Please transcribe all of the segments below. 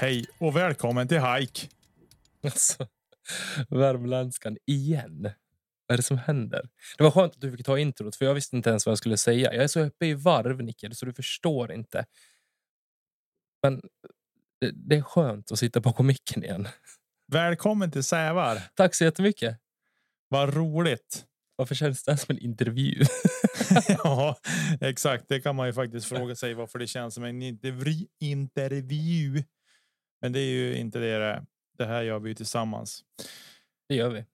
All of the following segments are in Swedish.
Hej och välkommen till Hike. Alltså, värmländskan igen. Vad är det som händer? Det var skönt att du fick ta introt, för jag visste inte ens vad jag skulle säga. Jag är så uppe i varv, Nicke, så du förstår inte. Men det, det är skönt att sitta bakom micken igen. Välkommen till Sävar. Tack så jättemycket. Vad roligt. Varför känns det som en intervju? ja, exakt. Det kan man ju faktiskt fråga sig varför det känns som en intervju. intervju. Men det är ju inte det det är. Det här gör vi ju tillsammans. Det gör vi.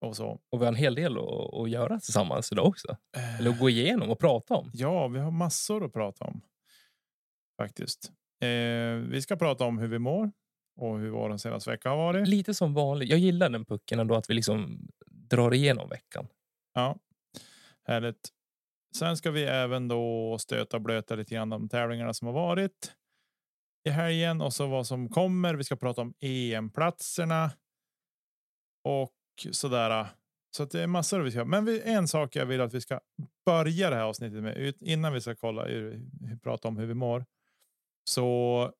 Och så. Och vi har en hel del att, att göra tillsammans idag också. Eller att gå igenom och prata om. Ja, vi har massor att prata om. Faktiskt. Eh, vi ska prata om hur vi mår och hur vår senaste vecka har varit. Lite som vanligt. Jag gillar den pucken ändå att vi liksom drar igenom veckan. Ja, härligt. Sen ska vi även då stöta och blöta lite grann de tävlingarna som har varit i helgen och så vad som kommer. Vi ska prata om EM-platserna. Och sådär. Så det är massor vi ska. Men en sak jag vill att vi ska börja det här avsnittet med innan vi ska kolla prata om hur vi mår. Så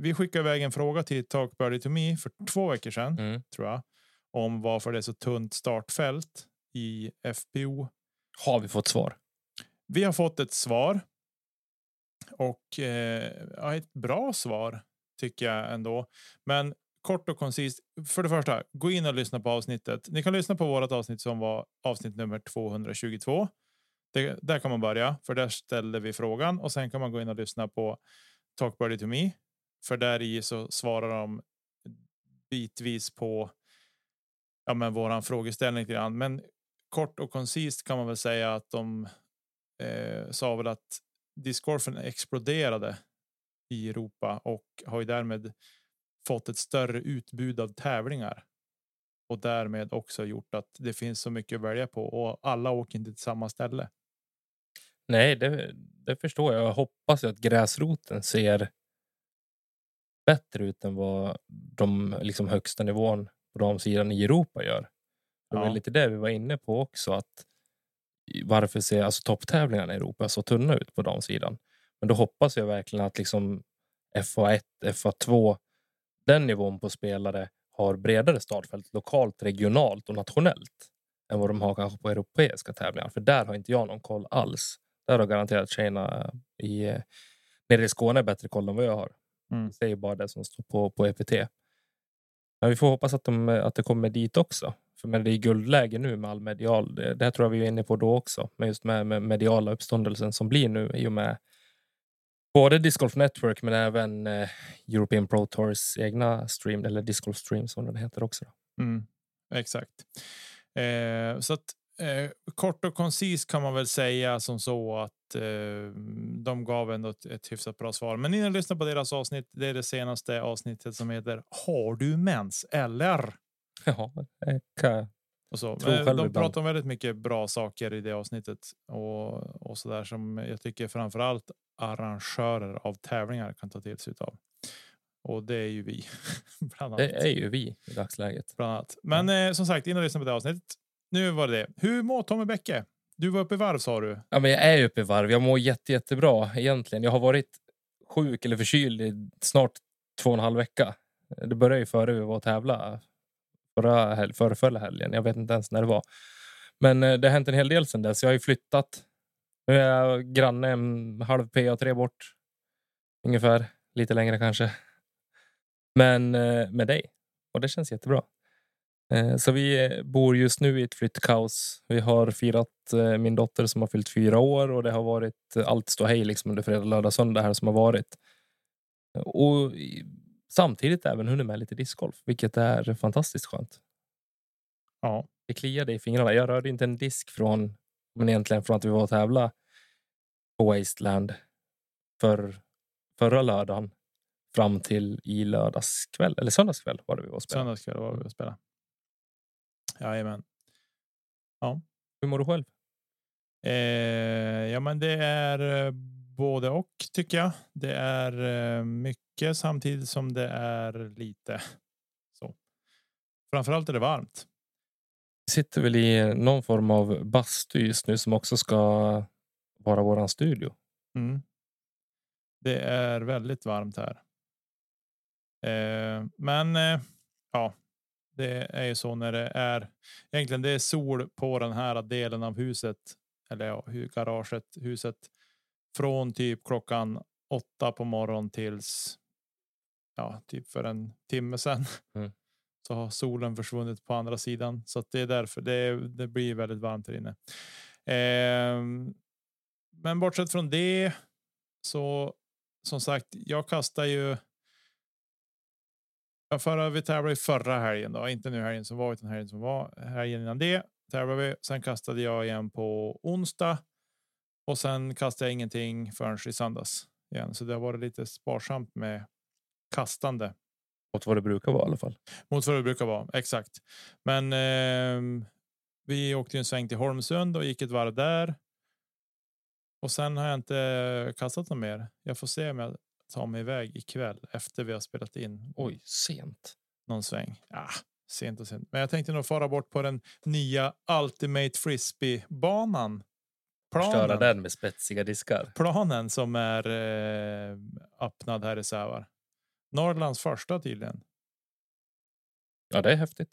vi skickade iväg en fråga till Talk Birdie to me för två veckor sedan mm. tror jag om varför det är så tunt startfält i FPO. Har vi fått svar? Vi har fått ett svar och eh, ett bra svar tycker jag ändå. Men kort och koncist. För det första, gå in och lyssna på avsnittet. Ni kan lyssna på vårt avsnitt som var avsnitt nummer 222. Det, där kan man börja, för där ställde vi frågan och sen kan man gå in och lyssna på Talk Birdie to me. För där i så svarar de bitvis på ja, men våran frågeställning Grann. Men kort och koncist kan man väl säga att de eh, sa väl att discgolfen exploderade i Europa och har ju därmed fått ett större utbud av tävlingar. Och därmed också gjort att det finns så mycket att välja på och alla åker inte till samma ställe. Nej, det, det förstår jag. Jag hoppas att gräsroten ser bättre ut än vad de liksom högsta nivån på de sidan i Europa gör. Det var ja. lite det vi var inne på också. att varför ser alltså topptävlingarna i Europa så tunna ut på damsidan? Men då hoppas jag verkligen att liksom FA1, FA2, den nivån på spelare har bredare startfält lokalt, regionalt och nationellt än vad de har kanske på europeiska tävlingar. För där har inte jag någon koll alls. Där har garanterat tjejerna i, nere i Skåne bättre koll än vad jag har. Mm. Det är bara det som står på, på EPT. Men vi får hoppas att, de, att det kommer dit också. För men det är guldläge nu med all medial. Det, det här tror jag vi var inne på då också. Men just med, med mediala uppståndelsen som blir nu i och med både Disc Golf Network men även eh, European Pro Tours egna stream eller Disc Golf Stream som den heter också. Mm, exakt. Eh, så att eh, kort och koncist kan man väl säga som så att eh, de gav ändå ett, ett hyfsat bra svar. Men innan lyssnar på deras avsnitt. Det är det senaste avsnittet som heter Har du mens eller? Ja, det kan och så. de ibland. pratar om väldigt mycket bra saker i det avsnittet och, och så där som jag tycker framförallt arrangörer av tävlingar kan ta till sig av. Och det är ju vi. bland annat. Det är ju vi i dagsläget. Bland annat. Men mm. eh, som sagt, in och lyssna på det avsnittet. Nu var det det. Hur mår Tommy Bäcke? Du var uppe i varv sa du. Ja, men jag är uppe i varv. Jag mår jätte, jättebra egentligen. Jag har varit sjuk eller förkyld i snart två och en halv vecka. Det började ju före vi var och tävla förra, hel förra, förra helgen. Jag vet inte ens när det var. Men eh, det har hänt en hel del sedan dess. Jag har ju flyttat. Nu är jag granne en halv PA3 bort. Ungefär. Lite längre kanske. Men eh, med dig. Och det känns jättebra. Eh, Så vi eh, bor just nu i ett flyttkaos. Vi har firat eh, min dotter som har fyllt fyra år och det har varit allt stå hej liksom under fredag, lördag, söndag här som har varit. Och samtidigt även hunnit med lite discgolf, vilket är fantastiskt skönt. Ja, Det kliade i fingrarna. Jag rörde inte en disk från, men egentligen från att vi var och tävla på Wasteland för förra lördagen fram till i lördagskväll, eller söndagskväll var det vi var och spelade. söndagskväll var vi och spelade. Jajamän. Hur mår du själv? Eh, ja, men det är eh, både och tycker jag. Det är eh, mycket samtidigt som det är lite. Så. Framförallt är det varmt. Vi sitter väl i någon form av bastu just nu som också ska vara våran studio. Mm. Det är väldigt varmt här. Eh, men eh, ja, det är ju så när det är egentligen det är sol på den här delen av huset eller ja, garaget, huset från typ klockan åtta på morgonen tills ja, typ för en timme sedan. Mm. Så har solen försvunnit på andra sidan så det är därför det, det blir väldigt varmt här inne. Ehm, men bortsett från det så som sagt, jag kastar ju. Förra vi tävlade i förra helgen då, inte nu helgen som var utan helgen som var helgen innan det tävlade vi. Sen kastade jag igen på onsdag och sen kastade jag ingenting förrän i söndags igen, så det har varit lite sparsamt med kastande Mot vad det brukar vara i alla fall. mot vad det brukar vara. Exakt. Men ehm, vi åkte ju en sväng till Holmsund och gick ett varv där. Och sen har jag inte kastat något mer. Jag får se om jag tar mig iväg ikväll efter vi har spelat in Oj, sent. någon sväng. Ah, sent och sent. Men jag tänkte nog fara bort på den nya Ultimate Frisbee banan. Förstöra Planen, den med spetsiga diskar. planen som är eh, öppnad här i Sävar. Norrlands första tydligen. Ja, det är häftigt.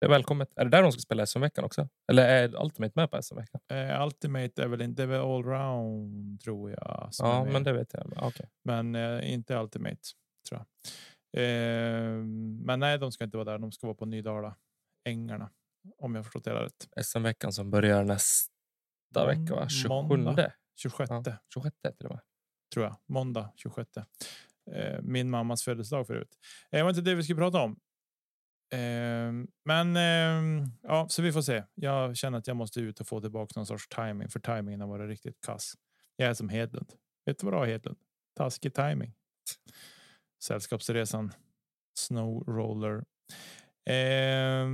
Det är välkommet. Är det där de ska spela SM-veckan också? Eller är Ultimate med på SM-veckan? Eh, Ultimate är väl inte, det är väl allround tror jag. Ja, men det vet jag. Okej. men eh, inte Ultimate tror jag. Eh, men nej, de ska inte vara där. De ska vara på Nydala ängarna. Om jag förstått det rätt. SM-veckan som börjar nästa vecka, va? Mån- 27. måndag. 26 Ja, 26 till och med. tror jag. Måndag 26. Eh, min mammas födelsedag förut. Eh, det var inte det vi skulle prata om. Eh, men ja, så vi får se. Jag känner att jag måste ut och få tillbaka någon sorts timing för timingen har varit riktigt kass. Jag är som Hedlund. Vet du vad du har Hedlund? Taskig timing. Sällskapsresan. Snow roller. Eh,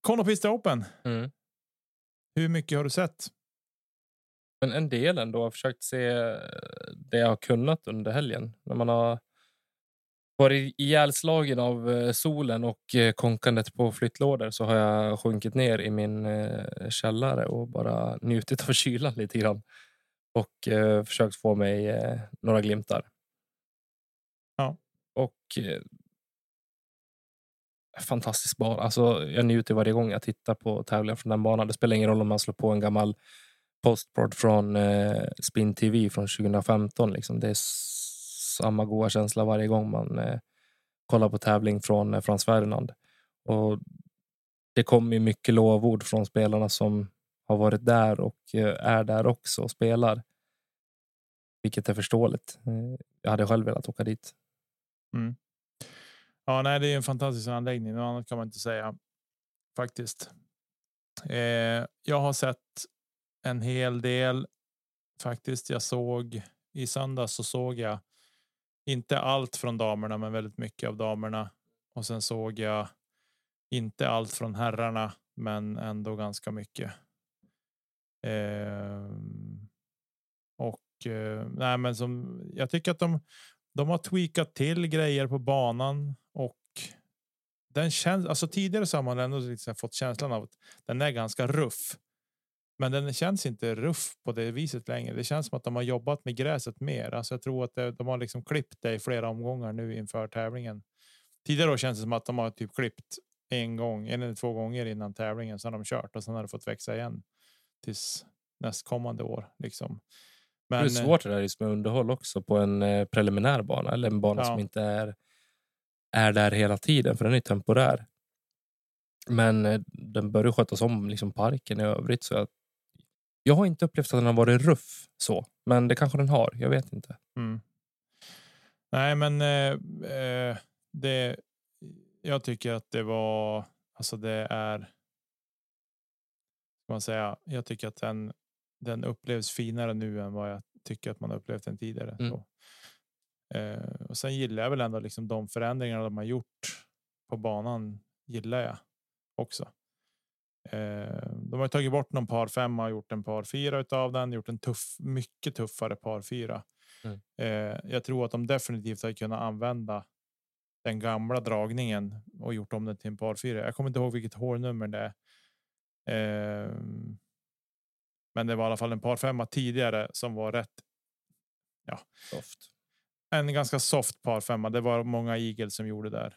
Konopista Open. Mm. Hur mycket har du sett? Men en del ändå. Jag har försökt se eh, det jag har kunnat under helgen. När man har varit ihjälslagen av eh, solen och eh, konkandet på flyttlådor så har jag sjunkit ner i min källare och bara njutit av kylan lite grann. Och eh, försökt få mig eh, några glimtar. Ja. Och eh, fantastisk bana. Alltså, jag njuter varje gång jag tittar på tävlingar från den banan. Det spelar ingen roll om man slår på en gammal postprod från eh, Spin TV från 2015. Liksom. Det är samma goda känsla varje gång man eh, kollar på tävling från eh, Frans Ferdinand. Och det kommer mycket lovord från spelarna som har varit där och eh, är där också och spelar. Vilket är förståeligt. Eh, jag hade själv velat åka dit. Mm. Ja, nej, det är en fantastisk anläggning. Något annat kan man inte säga faktiskt. Eh, jag har sett en hel del faktiskt. Jag såg i söndags så såg jag inte allt från damerna, men väldigt mycket av damerna. Och sen såg jag inte allt från herrarna, men ändå ganska mycket. Eh, och eh, nej, men som jag tycker att de de har tweakat till grejer på banan och den känns alltså tidigare så har man ändå liksom fått känslan av att den är ganska ruff. Men den känns inte ruff på det viset längre. Det känns som att de har jobbat med gräset mer. Alltså jag tror att det, de har liksom klippt det i flera omgångar nu inför tävlingen. Tidigare då känns det som att de har typ klippt en gång, en eller två gånger innan tävlingen. Så har de kört och sen har det fått växa igen tills nästkommande år liksom. det är svårt det där just med underhåll också på en eh, preliminär bana eller en bana Ja. som inte är, är där hela tiden för den är temporär. Men eh, den börjar skötas om liksom parken i övrigt. Så jag, jag har inte upplevt att den har varit ruff så, men det kanske den har. Jag vet inte. Mm. Nej, men eh, eh, det. Jag tycker att det var alltså det är. Man säga? Jag tycker att den den upplevs finare nu än vad jag tycker att man upplevt den tidigare. Mm. Eh, och sen gillar jag väl ändå liksom de förändringar de har gjort på banan gillar jag också. Eh, de har tagit bort någon par femma och gjort en par fyra utav den, gjort en tuff, mycket tuffare par fyra. Mm. Eh, jag tror att de definitivt har kunnat använda den gamla dragningen och gjort om den till en par fyra. Jag kommer inte ihåg vilket hårnummer det är. Eh, men det var i alla fall en par femma tidigare som var rätt. Ja, Soft. en ganska soft par femma. Det var många Eagles som gjorde där,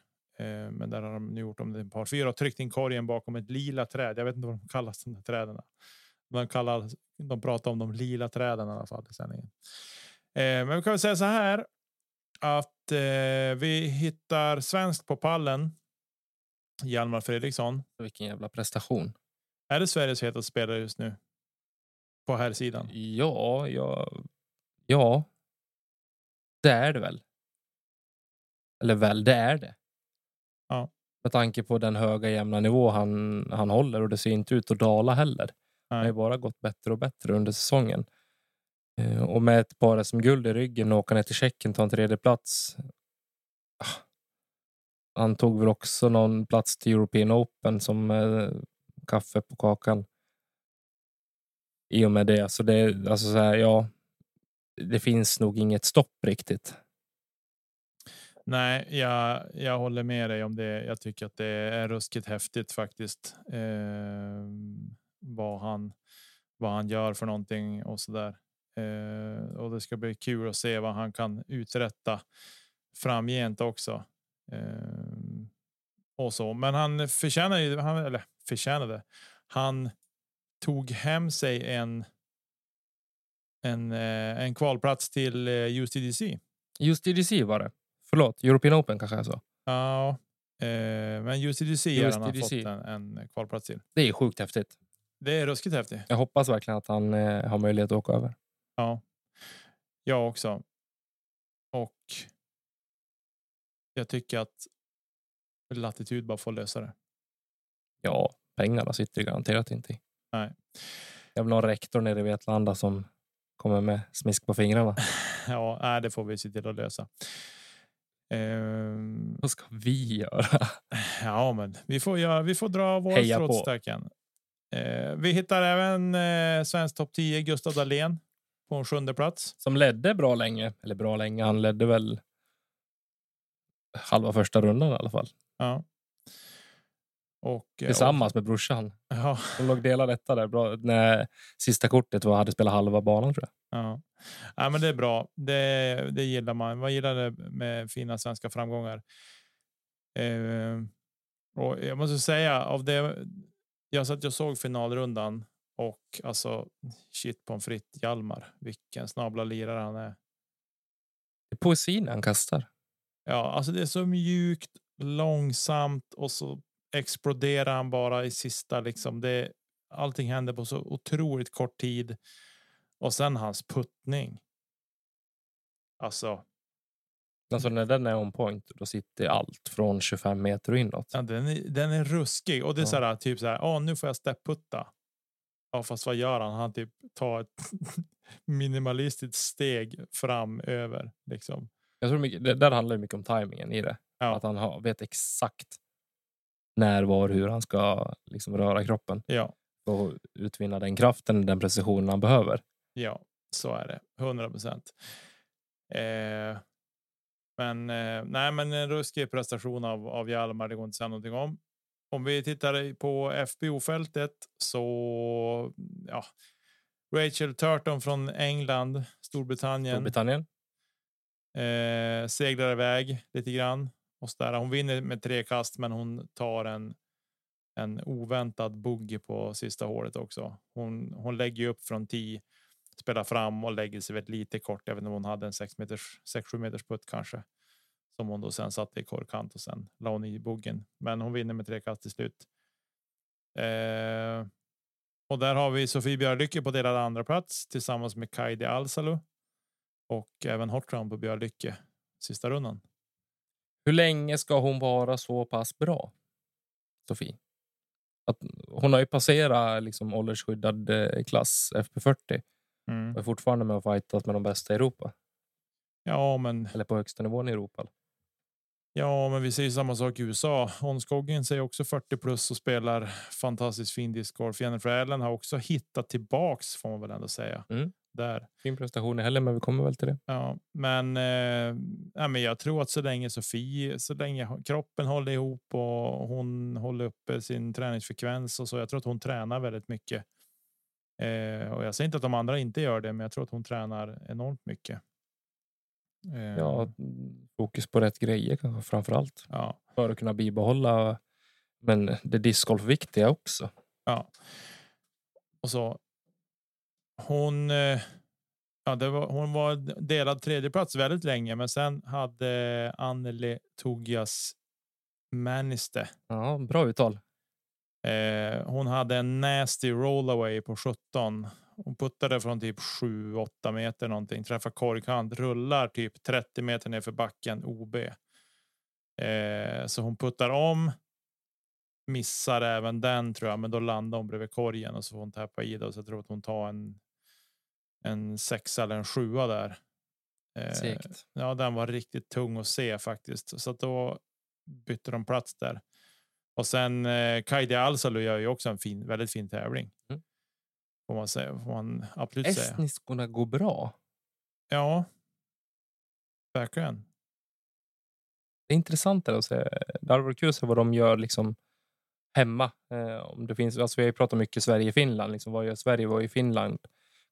men där har de nu gjort om det par fyra och tryckt in korgen bakom ett lila träd. Jag vet inte vad de kallas de här träden. De kallar. De pratar om de lila träden i alla fall i sändningen. Eh, men vi kan väl säga så här att eh, vi hittar svenskt på pallen. Hjalmar Fredriksson. Vilken jävla prestation. Är det Sveriges hetaste spelare just nu? På här sidan. Ja, ja, ja. Det är det väl. Eller väl, det är det. Ja. Med tanke på den höga jämna nivå han, han håller och det ser inte ut att dala heller. Han har Nej. ju bara gått bättre och bättre under säsongen. Eh, Och med ett par SM-guld i ryggen och åka ner till Tjeckien ta en tredje plats. Ah. Han tog väl också någon plats till European Open som eh, kaffe på kakan. I och med det. Så det är alltså så här, ja. Det finns nog inget stopp riktigt. Nej, jag, jag håller med dig om det. Jag tycker att det är ruskigt häftigt faktiskt. Eh, vad han vad han gör för någonting och så där. Eh, och det ska bli kul att se vad han kan uträtta framgent också. Eh, och så, men han förtjänar ju, han, eller förtjänade. Han tog hem sig en. En, eh, en kvalplats till eh, USDC. Just var det. Förlåt, European Open kanske jag sa. Ja, eh, men har han har fått en, en kvalplats till. Det är sjukt häftigt. Det är ruskigt häftigt. Jag hoppas verkligen att han eh, har möjlighet att åka över. Ja, jag också. Och. Jag tycker att. Latitud bara får lösa det. Ja, pengarna sitter garanterat inte i. Nej. Jag vill ha en rektor nere i Vetlanda som kommer med smisk på fingrarna. Ja, nej, det får vi se till att lösa. Ehm, Vad ska vi göra? ja, men vi får göra. Vi får dra vår Heja stråtstacken. Eh, vi hittar även eh, svensk topp 10 Gustav Dahlén på en sjunde plats. Som ledde bra länge. Eller bra länge. Han ledde väl halva första rundan i alla fall. Ja. Och eh, Tillsammans med brorsan. Ja, De låg delad etta där. Bra. När sista kortet var hade spelat halva banan tror jag. Ja, ja men det är bra. Det, det gillar man. Man gillar det med fina svenska framgångar. Eh, och jag måste säga av det. Jag satt jag såg finalrundan och alltså shit på en fritt Hjalmar. Vilken snabla lirare han är. Det är poesin han kastar. Ja, alltså det är så mjukt, långsamt och så exploderar han bara i sista liksom. Det allting händer på så otroligt kort tid och sen hans puttning. Alltså, Alltså när den är on point då sitter allt från 25 meter och inåt. Ja, den, är, den är ruskig och det är Ja. så här typ så här. Ja, nu får jag stepputta. Ja, fast vad gör han? Han typ tar ett minimalistiskt steg fram över liksom. Jag tror mycket, det där handlar mycket om tajmingen i det. Ja. Att han har, vet exakt när, var, hur han ska liksom röra kroppen Ja, och utvinna den kraften, den precisionen han behöver. ja, så är det. 100 procent. Eh, men eh, nej, men en ruskig prestation av av Hjalmar. Det går inte att säga någonting om. Om vi tittar på FBO fältet så ja. Rachel Turton från England, Storbritannien. Storbritannien. Eh, seglar iväg lite grann och så där. Hon vinner med tre kast, men hon tar en. En oväntad bugg på sista hålet också. Hon, hon lägger upp från 10, spelar fram och lägger sig väldigt lite kort. även om hon hade en 6 meters 6-7 meters putt kanske som hon då sen satte i korkant och sen la hon i buggen. Men hon vinner med tre kast till slut. Eh, och där har vi Sofie Björlycke på delad andra plats tillsammans med Kaidi Alsalu. Och även Hortron på Björlycke sista rundan. Hur länge ska hon vara så pass bra? Sofie? Att hon har ju passerat liksom åldersskyddad eh, klass FP40 Mm. och är fortfarande med och fightas med de bästa i Europa. Ja, men Eller på högsta nivån i Europa. Ja, men vi ser ju samma sak i USA. Onskogen säger också 40 plus och spelar fantastiskt fin discgolf. Jennifer Allen har också hittat tillbaks får man väl ändå säga. Mm. Där. Fin prestation i helgen, men vi kommer väl till det. Ja, men, eh, men jag tror att så länge Sofie, så länge kroppen håller ihop och hon håller uppe sin träningsfrekvens och så. Jag tror att hon tränar väldigt mycket. Eh, och jag säger inte att de andra inte gör det, men jag tror att hon tränar enormt mycket. Eh, Ja, mm, fokus på rätt grejer kanske framför allt. ja. För att kunna bibehålla men det discgolf-viktiga också. Ja. Och så. Hon. eh, Ja, det var, hon var delad tredjeplats väldigt länge, men sen hade Anneli Togias Maniste. Ja, bra uttal. Eh, hon hade en nasty rollaway på 17. Hon puttade från typ 7-8 meter någonting, träffar korgkant, rullar typ 30 meter ner för backen OB. Eh, så hon puttar om. Missar även den tror jag, men då landar hon bredvid korgen och så får hon täppa i det. Så jag tror att hon tar en. En sexa eller en sjua där. Eh, Segt. Ja, den var riktigt tung att se faktiskt, så då bytte de plats där. Och sen eh, Kaidi Alsalu gör ju också en fin, väldigt fin tävling. Mm. Får man säga, får man absolut säga. Estniskorna går bra. Ja. Verkligen. Det är intressant att se. Det hade varit kul att se vad de gör liksom hemma. Eh, om det finns, alltså vi har ju pratat mycket Sverige-Finland. Liksom, vad gör Sverige vad gör Finland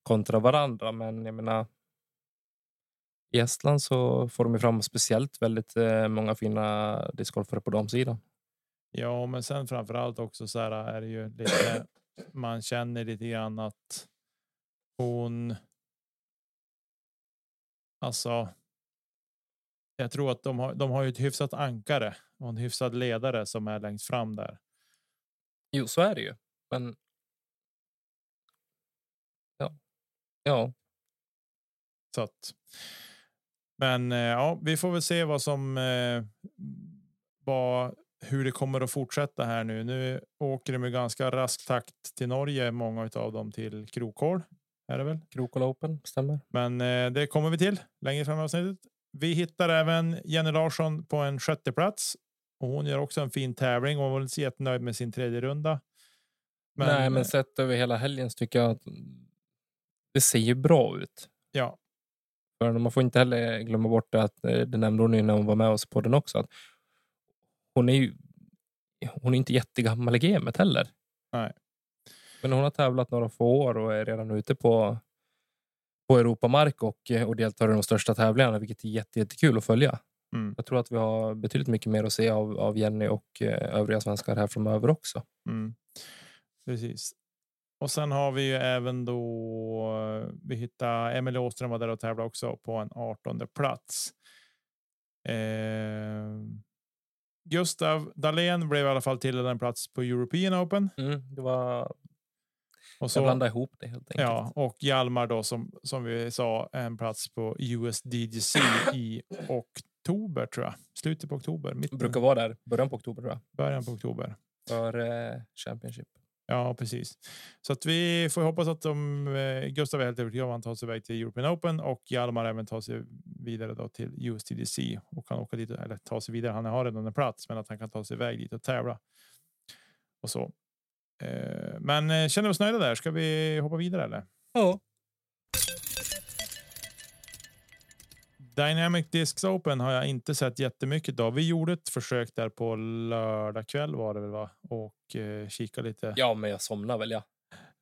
kontra varandra? Men jag menar, i Estland så får de ju fram speciellt väldigt eh, många fina discgolfare på damsidan. Ja, men sen framför allt också så här är det ju lite. man känner lite grann att hon. Alltså. Jag tror att de har, de har ju ett hyfsat ankare och en hyfsad ledare som är längst fram där. Jo, så är det ju. Men... Ja. Ja. Så att. Men eh, ja, vi får väl se vad som. Eh, vad, hur det kommer att fortsätta här nu. Nu åker de med ganska rask takt till Norge. Många av dem till Krokhål är det väl? Krokol Open, stämmer. Men eh, det kommer vi till längre fram i avsnittet. Vi hittar även Jenny Larsson på en sjätte plats och hon gör också en fin tävling och var inte jättenöjd med sin tredje runda. Men, Nej, men eh, sett över hela helgen så tycker jag att det ser ju bra ut. ja, För man får inte heller glömma bort att eh, det nämnde hon ju när hon var med oss på den också. Att hon är ju hon är inte jättegammal i gamet heller. Nej. Men hon har tävlat några få år och är redan ute på, på Europamark och, eh, och deltar i de största tävlingarna, vilket är jätte, jättekul att följa. Mm. Jag tror att vi har betydligt mycket mer att se av, av Jenny och eh, övriga svenskar här framöver också. Mm. Precis. Och sen har vi ju även då. Vi hittar Emelie Åström var där och tävlade också på en 18 plats. Eh, Gustav Dahlén blev i alla fall tilldelad en plats på European Open. Mm, det var, Och så, blandade ihop det helt enkelt. ja, och Hjalmar då som, som vi sa en plats på USDGC i oktober tror jag. Slutet på oktober, mitten, brukar vara där, början på oktober tror jag. början på oktober. För eh, Championship. Ja, precis. Så att vi får hoppas att de, eh, Gustav är helt övertygad om att han tar sig iväg till European Open och Hjalmar även tar sig vidare då till USTDC och kan åka dit eller ta sig vidare. Han har redan en plats, men att han kan ta sig iväg dit och tävla. Och så. Eh, Men eh, känner vi oss nöjda där? Ska vi hoppa vidare eller? Ja. Dynamic Discs Open har jag inte sett jättemycket av. Vi gjorde ett försök där på lördag kväll var det väl va? Och eh, kika lite. ja, men jag somnar väl ja.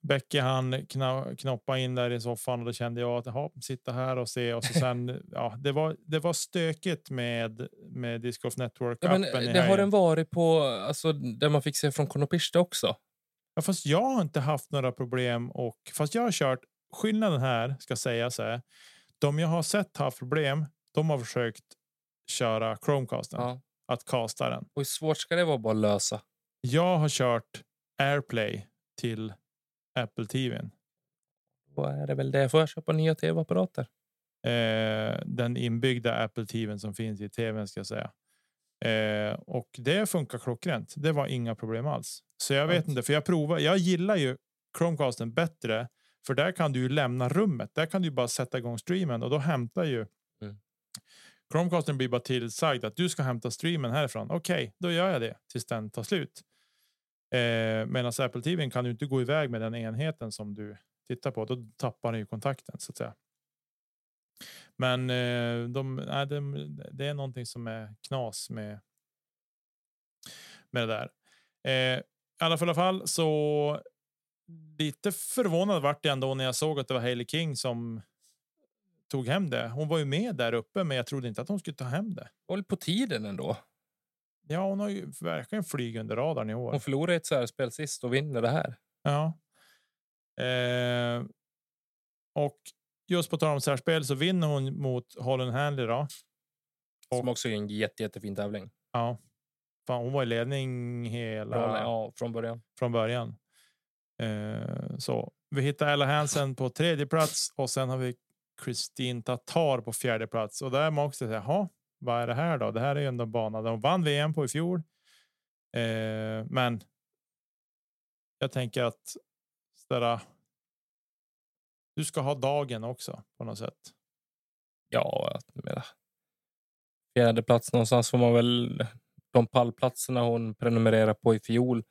Becke han kna, knoppa in där i soffan och då kände jag att jaha, sitta här och se och så sen ja, det var. Det var stökigt med med Disc Golf Network ja men, det har den varit på, alltså, där man fick se från Konopishta också. Ja, fast jag har inte haft några problem och fast jag har kört skillnaden här ska sägas är de jag har sett haft problem. De har försökt köra Chromecasten Ja. att casta den. Och hur svårt ska det vara bara att lösa? Jag har kört AirPlay till Apple TVn. Vad är det väl det? Får jag köpa nya tv-apparater? Eh, den inbyggda Apple TVn som finns i tvn ska jag säga. Eh, och det funkar klockrent. Det var inga problem alls. Så jag vet inte, för jag provar. Jag gillar ju Chromecasten bättre, för där kan du ju lämna rummet. Där kan du bara sätta igång streamen och då hämtar ju. Mm. Chromecasten blir bara tillsagd att du ska hämta streamen härifrån. Okej, då gör jag det tills den tar slut. Eh, Medan Apple TVn kan du inte gå iväg med den enheten som du tittar på. Då tappar den ju kontakten så att säga. Men eh, de, nej, de, det är någonting som är knas med. Med det där. Eh, i alla fall så. Lite förvånad vart jag ändå när jag såg att det var Hailey King som. Tog hem det. Hon var ju med där uppe, men jag trodde inte att hon skulle ta hem det. Väl på tiden ändå. Ja, hon har ju verkligen flugit under radarn i år. Hon förlorade ett särspel sist och vinner det här. Ja. Eh, och just på tal om särspel så vinner hon mot Holland Hanley då. Som också är en jätte, jättefin tävling. Ja. Fan, hon var i ledning hela ja, från början. från början. Eh, så vi hittar Ella Hansen på tredje plats och sen har vi Kristin Tatar på fjärde plats och där man också säga, jaha, vad är det här då? Det här är ju ändå en bana de vann VM på i fjol. Eh, men. Jag tänker att. Sådär, du ska ha dagen också på något sätt. Ja, jag menar. Fjärde plats någonstans får man väl de pallplatserna hon prenumererar på i fjol.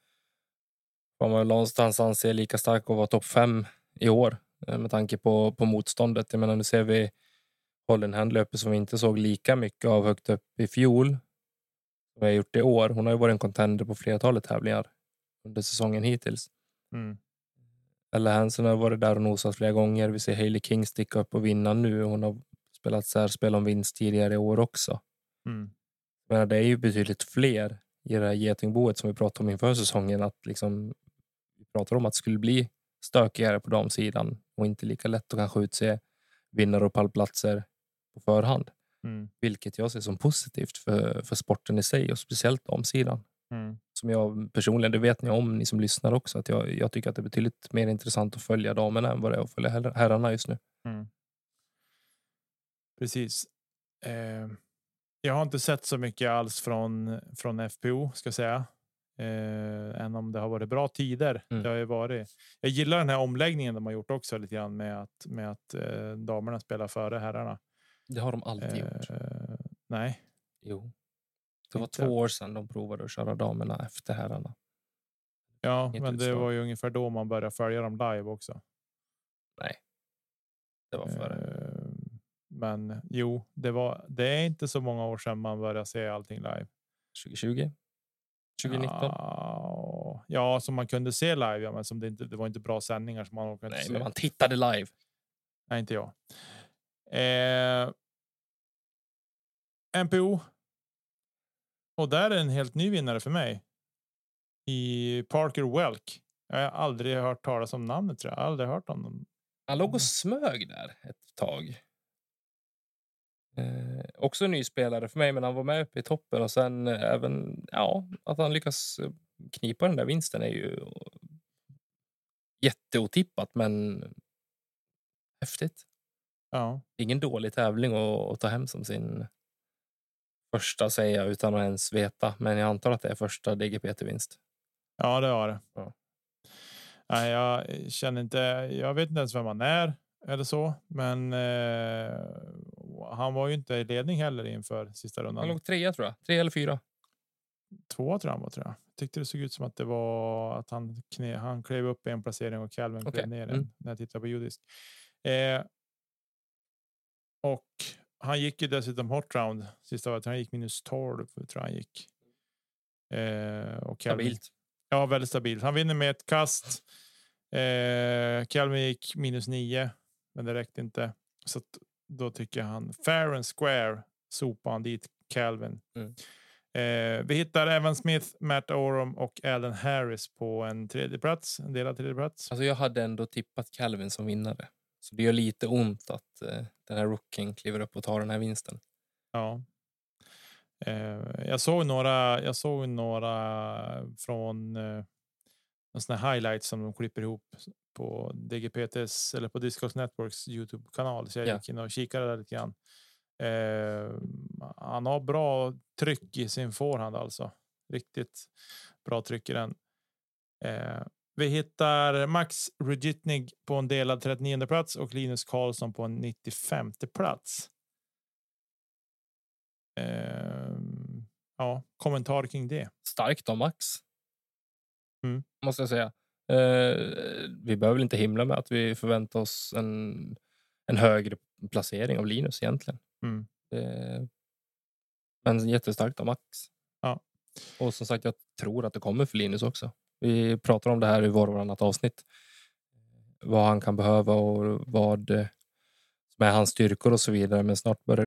Får man väl någonstans anse lika stark att vara topp fem i år eh, med tanke på, på motståndet. Jag menar, nu ser vi Holden Handley uppe som vi inte såg lika mycket av högt upp i fjol. Som vi har gjort i år. Hon har ju varit en contender på flertalet tävlingar under säsongen hittills. Mm. Ella Hansen har varit där och nosat flera gånger. Vi ser Hailey King sticka upp och vinna nu. Hon har spelat särspel om vinst tidigare i år också. Mm. Men det är ju betydligt fler i det här getingboet som vi pratade om inför säsongen. Att liksom, pratar om att det skulle bli stökigare på damsidan och inte lika lätt att kanske utse vinnare och pallplatser på förhand. Mm. Vilket jag ser som positivt för, för sporten i sig och speciellt damsidan. Mm. Som jag personligen, det vet ni om ni som lyssnar också, att jag, jag tycker att det är betydligt mer intressant att följa damerna än vad det är att följa herr- herrarna just nu. Mm. Precis. Eh, jag har inte sett så mycket alls från från FPO ska jag säga. Eh, än om det har varit bra tider. Mm. Det har ju varit. Jag gillar den här omläggningen de har gjort också lite grann med att med att eh, damerna spelar före herrarna. Det har de alltid gjort. Eh, nej, Jo. Det var inte. två år sedan de provade att köra damerna efter herrarna. ja, Inget men det utslag. var ju ungefär då man började följa dem live också. Nej. Det var före. Eh, men jo, det var. Det är inte så många år sedan man började se allting live. 2020? 2019? Ja, ja, som man kunde se live, ja, men som det inte. Det var inte bra sändningar som man orkade Nej, se. men man tittade live. Nej, inte jag. Eh, NPO. Och där är en helt ny vinnare för mig. I Parker Welk. Jag har aldrig hört talas om namnet tror jag. jag har aldrig hört om dem. Han låg och smög där ett tag. Eh, också en ny spelare för mig, men han var med uppe i toppen och sen eh, även ja, att han lyckas eh, knipa den där vinsten är ju jätteotippat, men häftigt. Ja, Ingen dålig tävling att, att ta hem som sin första säger jag utan att ens veta, men jag antar att det är första DGPT-vinst. ja, det var det. Ja. Nej, jag känner inte. Jag vet inte ens vem han är eller så, men eh, han var ju inte i ledning heller inför sista Han rundan. låg trea tror jag, tre eller fyra. Två tror jag han var, tror jag. Tyckte det såg ut som att det var att han knä, han klev upp en placering och Calvin Okej, klev ner en mm. när jag tittar på judisk. Eh, och han gick ju dessutom hot round sista året. Han gick minus 12 tror jag han gick. Eh, och Calvin, Stabilt. Ja, väldigt stabilt. Han vinner med ett kast. Eh, Calvin gick minus 9, men det räckte inte. Så då tycker jag han fair and square sopar han dit Calvin. Mm. Eh, vi hittar Evan Smith, Matt Oram och Alan Harris på en tredje plats, en delad tredje plats. Alltså jag hade ändå tippat Calvin som vinnare. Så det gör lite ont att eh, den här rookien kliver upp och tar den här vinsten. Ja. Eh, jag såg några. Jag såg några från. En sån här highlights som de klipper ihop på DGPTs eller på Discogs Networks Youtube kanal. Så jag Ja. gick in och kikade där lite grann. Eh, han har bra tryck i sin forehand alltså. Riktigt bra tryck i den. Eh, vi hittar Max Rudjitnig på en delad 39 plats och Linus Karlsson på en 95 plats. Eh, ja, kommentar kring det. Starkt av Max. Mm. Måste jag säga. Eh, vi behöver väl inte himla med att vi förväntar oss en, en högre placering av Linus egentligen. Mm. Eh, men jättestarkt av Max. Ja. Och som sagt, jag tror att det kommer för Linus också. Vi pratar om det här i var och varannat avsnitt. Vad han kan behöva och vad eh, som är hans styrkor och så vidare. Men snart börjar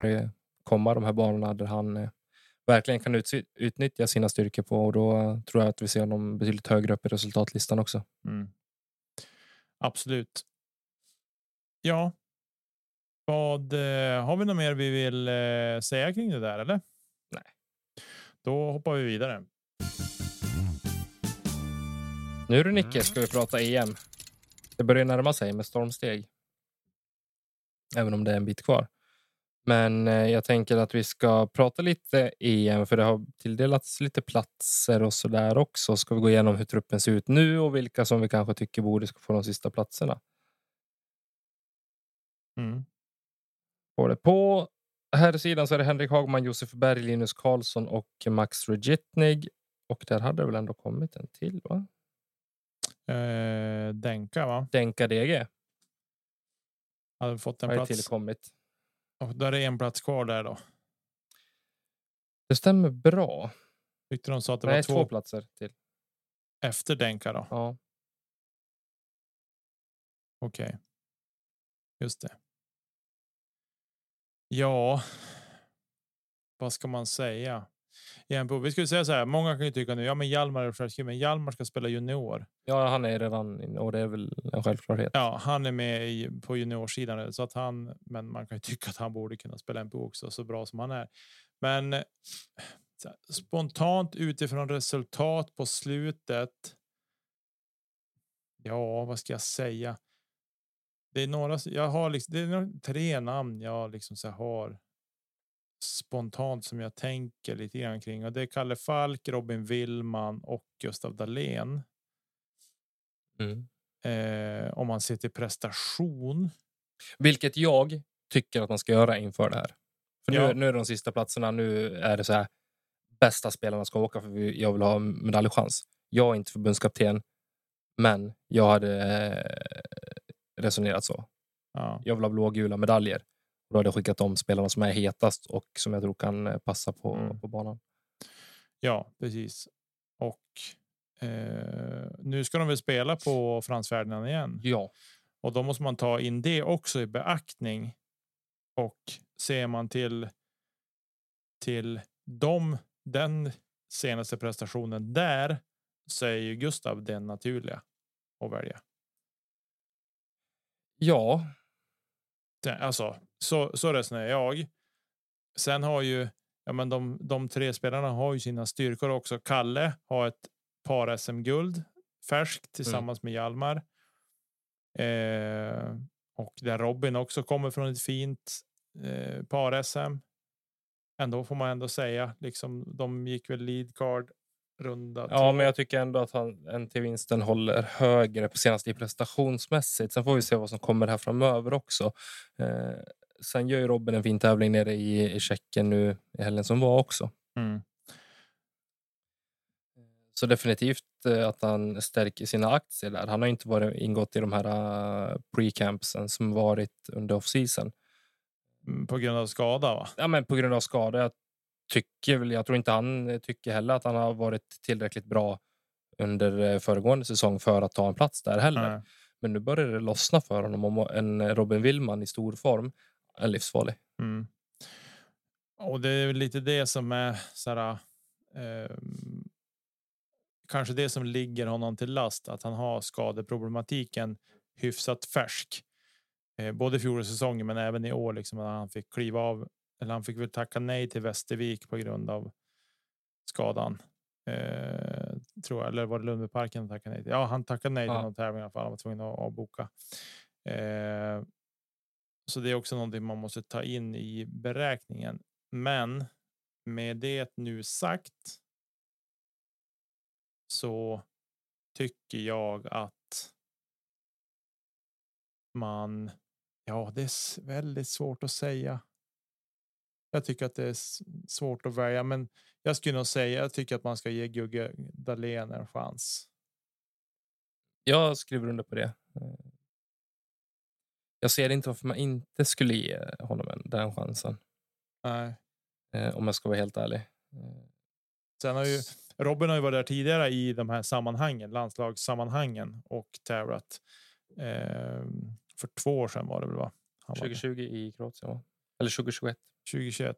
Det komma de här banorna där han eh, verkligen kan ut, utnyttja sina styrkor på och då eh, tror jag att vi ser honom betydligt högre upp i resultatlistan också. Mm. Absolut. Ja. Vad eh, har vi något mer vi vill eh, säga kring det där eller? Nej. Då hoppar vi vidare. Nu du Nicke ska vi prata EM. Det börjar närma sig med stormsteg. Även om det är en bit kvar. Men eh, jag tänker att vi ska prata lite EM för det har tilldelats lite platser och så där också. Ska vi gå igenom hur truppen ser ut nu och vilka som vi kanske tycker borde ska få de sista platserna. Mm. På, det. på här sidan så är det Henrik Hagman, Josef Berg, Linus Karlsson och Max Rejitnig. Och där hade det väl ändå kommit en till va? Eh, Denka va? Denka DG Hade fått en har plats. tillkommit. Och där är en plats kvar där då. Det stämmer bra. Tyckte de sa att det Nej, var två två platser till. efter Denka då. Ja. Okej. Just det. Ja. Vad ska man säga? Jämpo, vi skulle säga så här. Många kan ju tycka nu. Ja, men Hjalmar är självskriven. Men Hjalmar ska spela junior. ja, han är redan och det är väl en självklarhet. Ja, han är med i, på juniorsidan så att han. Men man kan ju tycka att han borde kunna spela NPO också så bra som han är. Men spontant utifrån resultat på slutet. Ja, vad ska jag säga? Det är några. Jag har liksom, det är tre namn jag liksom så har. Spontant som jag tänker lite grann kring och det är Kalle Falk, Robin Willman och Gustav Dahlén. Mm. Eh, om man ser till prestation. Vilket jag tycker att man ska göra inför det här. För nu, Ja. nu är de sista platserna. Nu är det så här. Bästa spelarna ska åka för jag vill ha medaljchans. Jag är inte förbundskapten, men jag hade eh, resonerat så. Ja, Jag vill ha blågula medaljer. Då hade jag skickat de spelarna som är hetast och som jag tror kan eh, passa på, Mm. på banan. ja precis. Och eh, nu ska de väl spela på Frans Ferdinand igen Ja, och då måste man ta in det också i beaktning. Och ser man till. Till dem den senaste prestationen där så är ju Gustav den naturliga att välja. ja, Alltså, så, så resonerar jag. Sen har ju ja, men de, de tre spelarna har ju sina styrkor också. Kalle har ett par SM-guld färskt tillsammans med Hjalmar. Eh, och där Robin också kommer från ett fint eh, par SM. ändå får man ändå säga. Liksom, de gick väl lead card runda. Ja, men jag tycker ändå att han, NT-vinsten håller högre på senaste i prestationsmässigt. Sen får vi se vad som kommer här framöver också. Eh, sen gör ju Robin en fin tävling nere i, i Tjeckien nu i helgen som var också. Mm. Så definitivt eh, att han stärker sina aktier där. Han har inte varit ingått i de här uh, pre-campsen som varit under off-season. Mm, På grund av skada va? Ja, men på grund av skada. Jag tycker väl, jag tror inte han tycker heller att han har varit tillräckligt bra under eh, föregående säsong för att ta en plats där heller. Nej. Men nu börjar det lossna för honom. Om en Robin Willman i stor form är livsfarlig. Mm. Och det är lite det som är så här, ehm, kanske det som ligger honom till last, att han har skadeproblematiken hyfsat färsk. Eh, både fjolårssäsongen men även i år, liksom, när han fick kliva av. Eller han fick väl tacka nej till Västervik på grund av skadan. Eh, tror jag, eller var det Lundbyparken han tackade nej till? Ja, han tackade nej till Ja. någon tävling i alla fall. Han var tvungen att avboka. Eh, så det är också någonting man måste ta in i beräkningen. Men med det nu sagt. Så tycker jag att. Man. Ja, det är väldigt svårt att säga. Jag tycker att det är svårt att välja, men jag skulle nog säga. Jag tycker att man ska ge Gugge Dahlén en chans. Jag skriver under på det. Jag ser inte varför man inte skulle ge honom en, den chansen. Nej. eh, Om jag ska vara helt ärlig. Sen har ju Robin har ju varit där tidigare i de här sammanhangen, landslagssammanhangen och tävlat. Eh, för två år sedan var det väl va? Han var där. 2020 i Kroatien, va? Eller 2021. 2021.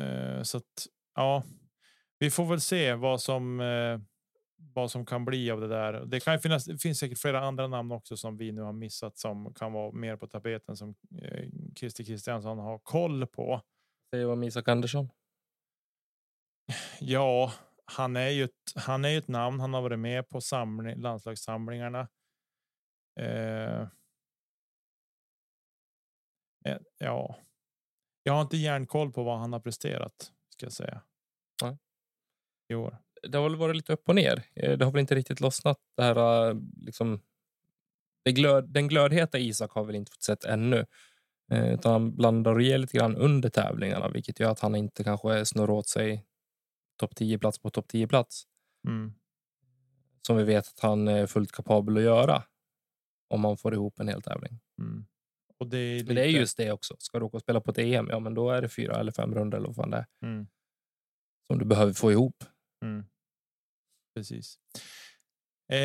Eh, så att ja, vi får väl se vad som eh, vad som kan bli av det där. Det kan finnas. Det finns säkert flera andra namn också som vi nu har missat som kan vara mer på tapeten som eh, Christer Kristiansson har koll på. Det var Isak Andersson. Ja, han är ju ett, han är ju ett namn. Han har varit med på samling, landslagssamlingarna. Eh, eh, ja, jag har inte järnkoll på vad han har presterat ska jag säga. Nej. I år. Det har väl varit lite upp och ner. Eh, Det har väl inte riktigt lossnat. Det här, eh, liksom, det glöd, den glödheta Isak har väl inte fått sett ännu. Eh, Utan han blandar och ger lite grann under tävlingarna, vilket gör att han inte kanske snurrar åt sig topp 10 plats på topp 10 plats. Mm. Som vi vet att han är fullt kapabel att göra. Om man får ihop en hel tävling. Mm. Och det är, Men det är lite- just det också. Ska du åka och spela på ett EM, ja men då är det fyra eller fem runder eller vad fan det är. Mm. Som du behöver få ihop. Mm. Precis. Eh,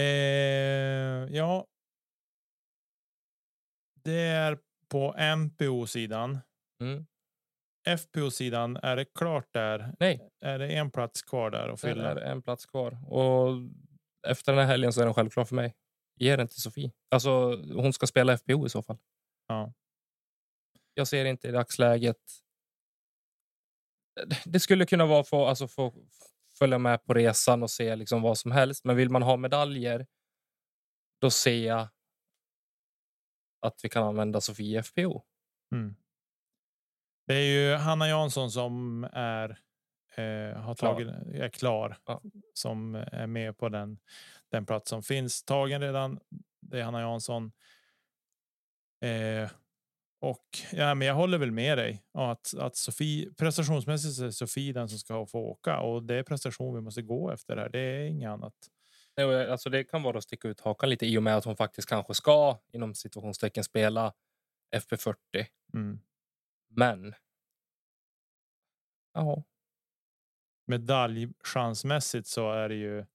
ja. Det är på MPO-sidan. Mm. FPO-sidan, är det klart där? Nej, Är det en plats kvar där att det fylla? är en plats kvar. Och efter den här helgen så är den självklar för mig. Ge den till Sofie. Alltså, hon ska spela FPO i så fall. Ja. Jag ser inte i dagsläget. Det skulle kunna vara för alltså få följa med på resan och se liksom vad som helst. Men vill man ha medaljer, då ser jag att vi kan använda Sofie FPO. Mm. Det är ju Hanna Jansson som är, eh, har Klar. tagit, är klar. Ja. Som är med på den, den plats som finns tagen redan. Det är Hanna Jansson. Eh, och ja, men jag håller väl med dig att, att Sofie prestationsmässigt är Sofie den som ska få åka och det är prestation vi måste gå efter här. Det är inget annat. Och, Alltså det kan vara att sticka ut hakan lite i och med att hon faktiskt kanske ska inom situationstecken spela FP40. Mm. Men. Ja, Medaljchansmässigt så är det ju.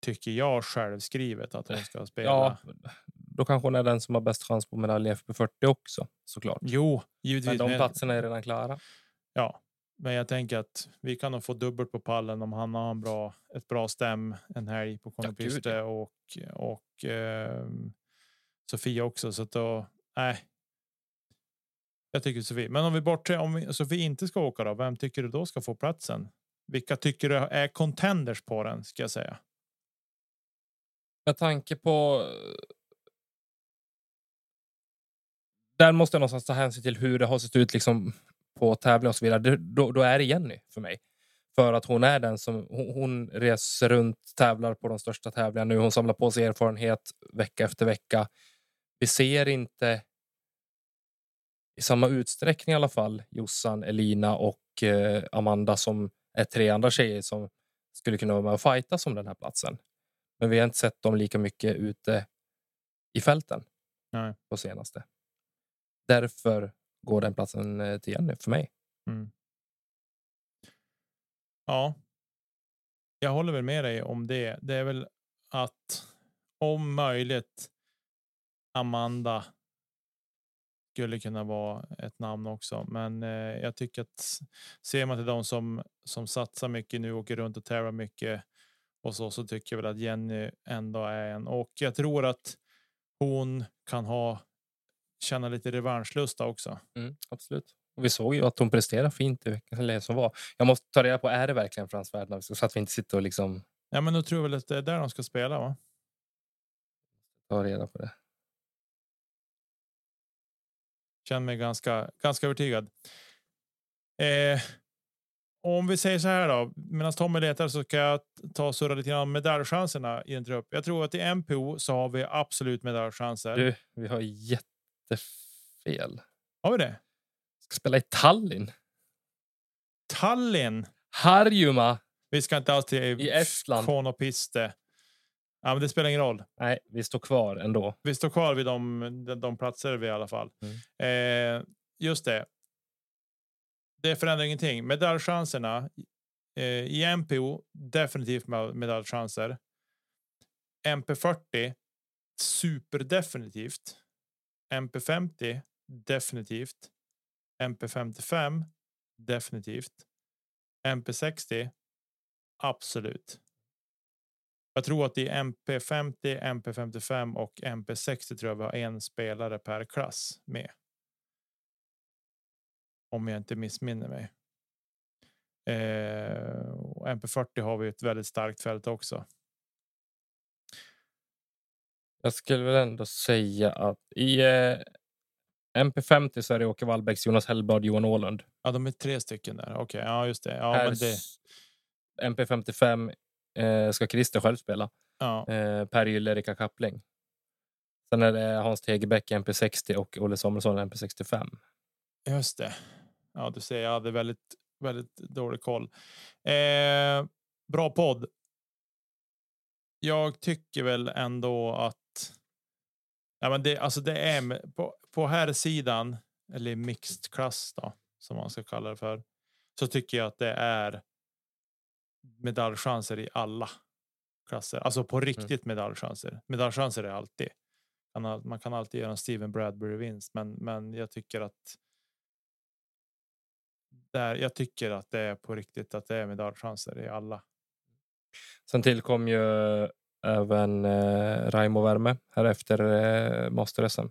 Tycker jag självskrivet att hon ska spela. ja, då kanske hon är den som har bäst chans på medalj i FP40 också såklart. Jo, givetvis. Men de platserna är redan klara. Ja, men jag tänker att vi kan nog få dubbelt på pallen om han har en bra, ett bra stäm en helg på Konopiste ja. och, och ehm, Sofia också. Så att då, nej. Jag tycker Sofie. Men om vi bortser, om vi, Sofie inte ska åka då, vem tycker du då ska få platsen? Vilka tycker du är contenders på den ska jag säga? Med tanke på... Där måste jag någonstans ta hänsyn till hur det har sett ut liksom på tävling och så vidare, det, då, då är det Jenny för mig. För att hon är den som hon, hon reser runt, tävlar på de största tävlingarna nu. Hon samlar på sig erfarenhet vecka efter vecka. Vi ser inte i samma utsträckning i alla fall Jossan, Elina och eh, Amanda som är tre andra tjejer som skulle kunna vara med och fighta om den här platsen. Men vi har inte sett dem lika mycket ute i fälten Nej. på senaste. Därför går den platsen eh, till Jenny för mig. Mm. Ja. Jag håller väl med dig om det. Det är väl att om möjligt Amanda skulle kunna vara ett namn också. Men eh, jag tycker att ser man till de som som satsar mycket nu, åker runt och tävlar mycket och så, så tycker jag väl att Jenny ändå är en. Och jag tror att hon kan ha känna lite revanschlusta också. Mm, absolut. Och vi såg ju att hon presterade fint i veckan som var. Jag måste ta reda på, är det verkligen Frans Ferdinand? Så att vi inte sitter och liksom Ja, men då tror jag väl att det är där de ska spela, va? tar reda på det. Känner mig ganska, ganska övertygad. Eh, om vi säger så här då, medan Tommy letar så ska jag ta och surra lite grann om medaljchanserna i en trupp. Jag tror att i MPO så har vi absolut medaljchanser. Du, vi har jättefel. Har vi det? Ska spela i Tallinn. Tallinn. Harjuma. Vi ska inte alls till I Estland. Konopiste. Ja, men det spelar ingen roll. Nej, vi står kvar ändå. Vi står kvar vid de, de, de platser vi i alla fall. Mm. Eh, just det. Det förändrar ingenting. Medaljchanserna eh, i MPO definitivt med medaljchanser. MP40 superdefinitivt. MP50 definitivt. MP55 definitivt. MP60 absolut. Jag tror att det är MP50, MP55 och MP60 tror jag vi har en spelare per klass med. Om jag inte missminner mig. Eh, och MP40 har vi ett väldigt starkt fält också. Jag skulle väl ändå säga att i eh, MP50 så är det Åke Wallbäcks, Jonas Hellblad, Johan Åhlund. Ja, de är tre stycken där. Okej, ja just det. Ja, Här men det. s- MP55 eh, ska Christer själv spela. Ja, Eh, per Gyll, Erika Kappling. Sen är det Hans Tegebäck MP60 och Olle Samuelsson MP65. just det. Ja, du ser, jag hade väldigt, väldigt dålig koll. Eh, bra podd. Jag tycker väl ändå att. Ja, men det, alltså det är på, på här sidan eller mixed klass då som man ska kalla det för. Så tycker jag att det är. Medaljchanser i alla klasser, alltså på riktigt medaljchanser. Medaljchanser är alltid. Man, al- man kan alltid göra en Steven Bradbury vinst, men, men jag tycker att. Där, jag tycker att det är på riktigt att det är medaljchanser i alla. Sen tillkom ju även eh, Raimo Värme här efter eh, Master-SM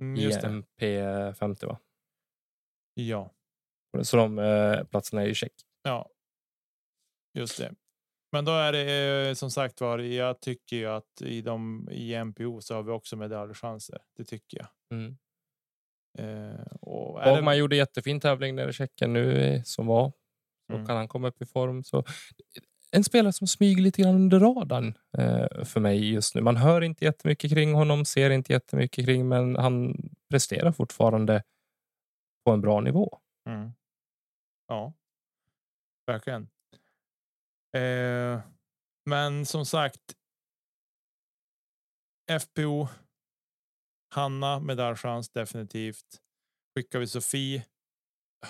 Mm, i just det. MP50. Va? Ja, Så de eh, platserna är ju check. ja. Just det. Men då är det eh, som sagt var. Jag tycker ju att i de i MPO så har vi också medaljchanser. Det tycker jag. Mm. Eh, och är Bogman det, gjorde jättefin tävling nere i Tjeckien nu eh, som var. Så Mm. kan han komma upp i form. Så en spelare som smyger lite grann under radarn eh, för mig just nu. Man hör inte jättemycket kring honom, ser inte jättemycket kring, men han presterar fortfarande på en bra nivå. mm. Ja, verkligen. Eh, men som sagt. FPO. Hanna medaljchans definitivt. Skickar vi Sofie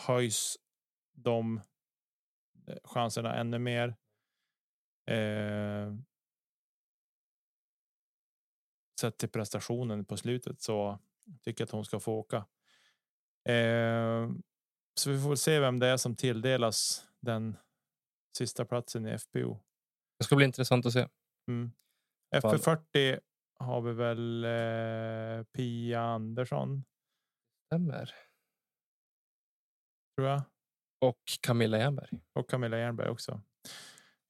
höjs de eh, chanserna ännu mer. Eh, sett till prestationen på slutet så tycker jag att hon ska få åka. Eh, så vi får se vem det är som tilldelas den sista platsen i FPO. Det ska bli intressant att se. Mm. Fall. FP40 har vi väl eh, Pia Andersson Stämmer. tror jag Och Camilla Jernberg. och Camilla Jernberg också.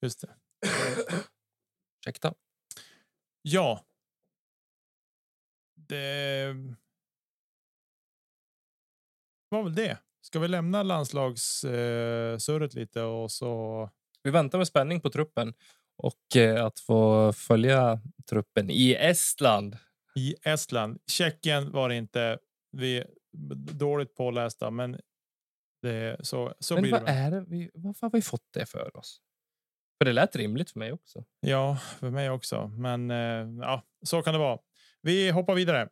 Just det. Ursäkta. Ja. Det. Var väl det ska vi lämna landslagssurret lite och så Vi väntar med spänning på truppen och eh, att få följa truppen i Estland. i Estland. Tjeckien var det inte. Vi är dåligt pålästa, men det, så, så Men blir vad det. är det? Vi, varför har vi fått det för oss? För det lät rimligt för mig också. Ja, för mig också. Men eh, ja, så kan det vara. Vi hoppar vidare.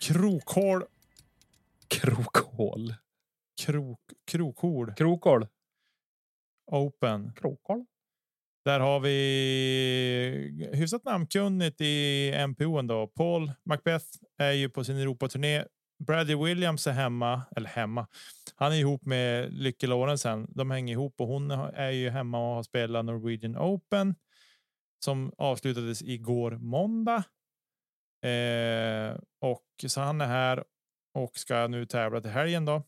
Krokhål. Krokhål. Krok, krokhål Krokhål. Open. Krokhål. Där har vi hyfsat namnkunnigt i MPO ändå. Paul Macbeth är ju på sin Europaturné. Bradley Williams är hemma, eller hemma. Han är ihop med Lykke Lorentzen. De hänger ihop och hon är ju hemma och har spelat Norwegian Open som avslutades igår måndag. Eh, och så han är här och ska nu tävla till helgen då.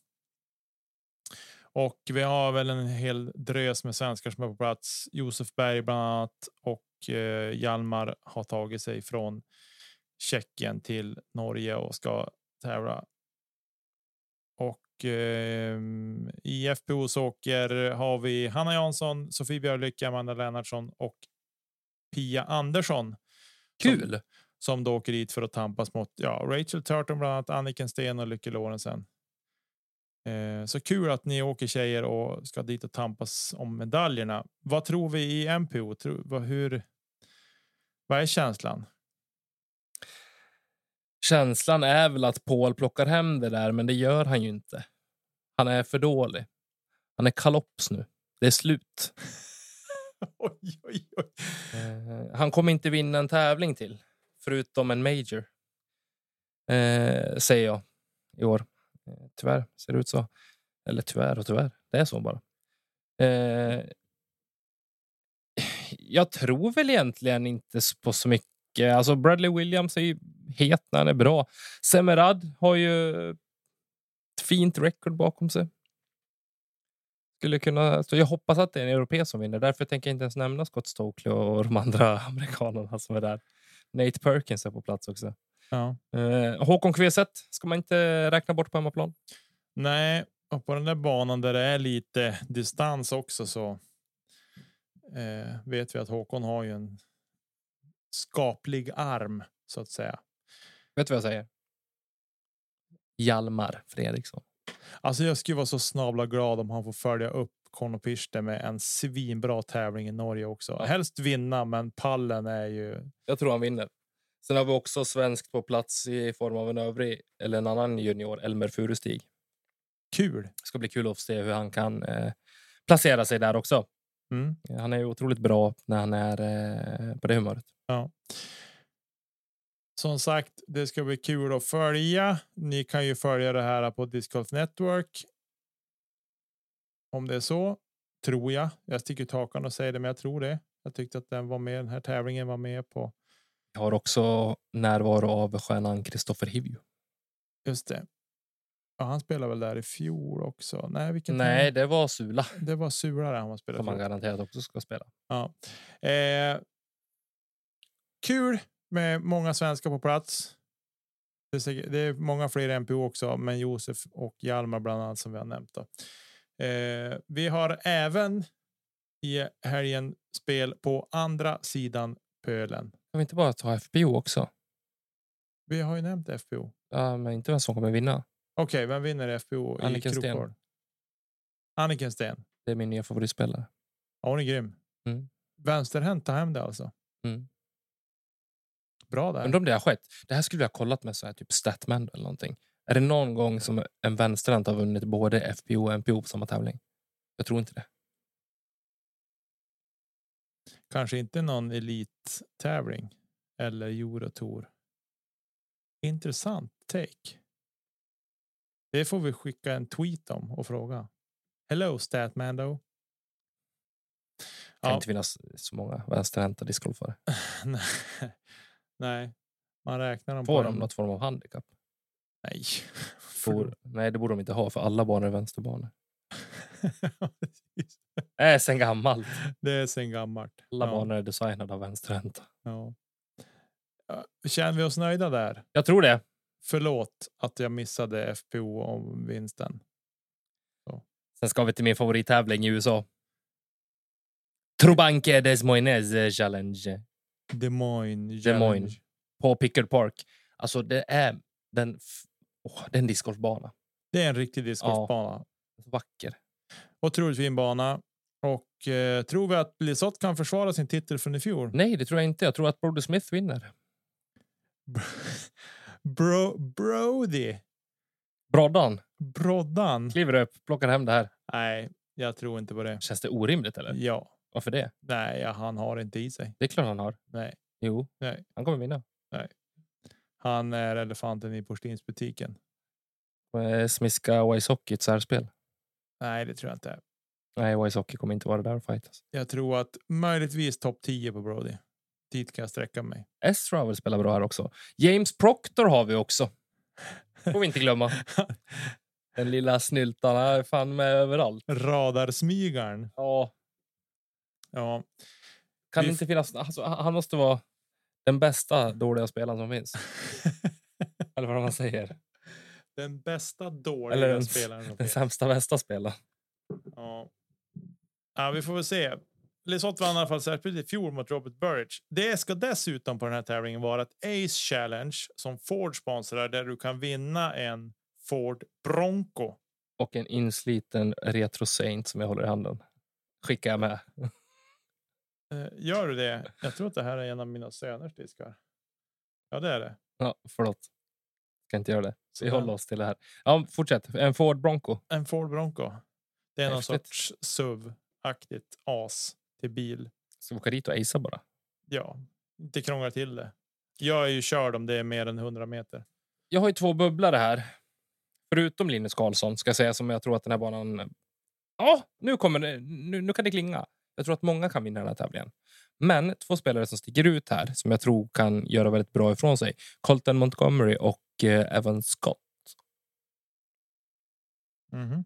Och vi har väl en hel drös med svenskar som är på plats. Josef Berg bland annat och eh, Hjalmar har tagit sig från Tjeckien till Norge och ska tävla. Och eh, i FPOs åker har vi Hanna Jansson, Sofie Björlycke, Amanda Lennartsson och Pia Andersson Kul. som då åker dit för att tampas mot ja, Rachel Turton, bland annat Anniken Sten och Lykke Lorentzen. Eh, så kul att ni åker tjejer och ska dit och tampas om medaljerna. Vad tror vi i MPO? Tror, vad, hur? Vad är känslan? Känslan är väl att Paul plockar hem det där, men det gör han ju inte. Han är för dålig. Han är kalops nu. Det är slut. oj, oj, oj. Eh, han kommer inte vinna en tävling till, förutom en major. Eh, säger jag i år. Eh, tyvärr ser det ut så. Eller tyvärr och tyvärr. Det är så bara. Eh, jag tror väl egentligen inte på så mycket. Alltså Bradley Williams är ju het när han är bra. Semerad har ju ett fint record bakom sig. Skulle kunna, så jag hoppas att det är en europé som vinner. Därför tänker jag inte ens nämna Scott Stokely och de andra amerikanerna som är där. Nate Perkins är på plats också. Ja. Eh, Håkon Kveset ska man inte räkna bort på hemmaplan. Nej, och på den där banan där det är lite distans också så eh, vet vi att Håkon har ju en skaplig arm så att säga. Vet du vad jag säger? Hjalmar Fredriksson. Alltså jag skulle vara så snabla glad om han får följa upp Conor Pirste med en svinbra tävling i Norge också. Ja. Helst vinna, men pallen är ju. Jag tror han vinner. Sen har vi också svenskt på plats i form av en övrig eller en annan junior, Elmer Furustig. Kul. Det ska bli kul att se hur han kan eh, placera sig där också. Mm. Han är ju otroligt bra när han är eh, på det humöret. Som sagt, det ska bli kul att följa. Ni kan ju följa det här på Disc Golf Network. Om det är så, tror jag. Jag sticker ut hakan och säger det, men jag tror det. Jag tyckte att den var med. Den här tävlingen var med på Jag har också närvaro av stjärnan Kristoffer Hivju. just det. Ja, han spelade väl där i fjol också. Nej, vilken Nej, det var Sula det var surare han var spelade. som han garanterat också ska spela. Ja. Eh, kul med många svenskar på plats. Det är, säkert, det är många fler MPO också, men Josef och Hjalmar bland annat som vi har nämnt. Eh, vi har även i helgen spel på andra sidan pölen. Kan vi inte bara ta FPO också? Vi har ju nämnt FPO. Ja, men inte vem som kommer vinna. Okej, vem vinner FPO i Anniken Sten. Krokgård? Anniken Sten. Det är min nya favoritspelare. Ja, hon är grym. Mm. Vänsterhänt tar hem det alltså. Mm. Bra där. Undrar om det har skett. Det här skulle vi ha kollat med så här, typ Statman eller någonting. Är det någon gång som en vänsterhänt har vunnit både FPO och MPO på samma tävling? Jag tror inte det. Kanske inte någon elittävling eller Eurotour. Intressant take. Det får vi skicka en tweet om och fråga. Hello Statmando. kan Ja. inte finnas så många vänsterhänta discgolfare. Nej. Man räknar dem Får de en- något form av handikapp? Nej. Bor... Nej, det borde de inte ha för alla banor är vänsterbanor. Det är sen gammalt. det är sen gammalt. Alla Ja, banor är designade av vänsterhänta. ja. Känner vi oss nöjda där? Jag tror det. Förlåt att jag missade FPO om vinsten. Sen ska vi till min favorittävling i USA. Trubanque des Moines Challenge Des Moines. Des Moines. På Pickard Park. Alltså det är den, åh, det är en discgolfbana. Det är en riktig discgolfbana. Så Vacker. Otroligt fin bana. Och eh, tror vi att Lisotte kan försvara sin titel från i fjol? Nej, det tror jag inte. Jag tror att Brody Smith vinner. Bro, Brody. Broddan Broddan. kliver upp, plockar hem det här. Nej, jag tror inte på det. Känns det orimligt eller? Ja. Varför det? Nej, ja, han har inte i sig. Det är klart han har. Nej, Jo, Nej. han kommer vinna. han är elefanten i porslinsbutiken. Eh, Smiska Wise Hockey ett särspel. Nej, det tror jag inte. Nej, Wise Hockey kommer inte vara där och fightas. Jag tror att möjligtvis topp 10 på Brody. Dit kan jag sträcka mig. Estra har väl spelat bra här också. James Proctor har vi också. Får vi inte glömma. Den lilla snyltan är fan med överallt. Radarsmygaren. Ja, Ja, kan Vi inte finnas... Alltså, han måste vara den bästa dåliga spelaren som finns. Eller vad man säger. den bästa dåliga Eller den, spelaren. den finns. sämsta bästa spelaren. Ja. ja, vi får väl se. Lisotte vann i alla fall särskilt i fjol mot Robert Burridge. Det ska dessutom på den här tävlingen vara ett Ace Challenge som Ford sponsrar där du kan vinna en Ford Bronco. Och en insliten Retro Saint som jag håller i handen. Skickar jag med. Eh, Gör du det? Jag tror att det här är en av mina söners diskar. Ja, det är det. Ja, förlåt. Ska inte göra det. Så Vi den- håller oss till det här. Ja, fortsätt. En Ford Bronco. En Ford Bronco. Det är någon Häftigt. sorts SUV-aktigt as till bil. Ska vi åka dit och acea bara? Ja, inte krångla till det. Jag är ju körd om det är mer än 100 meter. Jag har ju två bubblare här. Förutom Linus Karlsson ska jag säga som jag tror att den här banan... Ja, nu kommer det. Nu, nu kan det klinga. Jag tror att många kan vinna den här tävlingen. Men två spelare som sticker ut här som jag tror kan göra väldigt bra ifrån sig. Colton Montgomery och eh, Evan Scott. Mhm.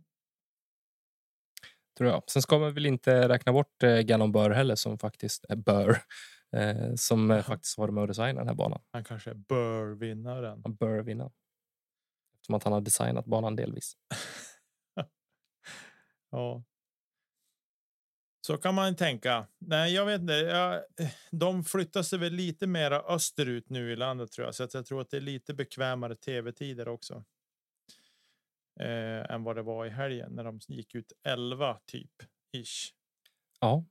Tror jag. Sen ska man väl inte räkna bort eh, Gallon Burr heller som faktiskt är Burr. Eh, som faktiskt var med och designade den här banan. Han kanske bör vinna den. Han bör vinna. Eftersom att han har designat banan delvis. Ja. Så kan man tänka. Nej, jag vet inte. Jag, de flyttar sig väl lite mera österut nu i landet tror jag, så att jag tror att det är lite bekvämare tv-tider också. Eh, än vad det var i helgen när de gick ut 11 typ ish. Ja,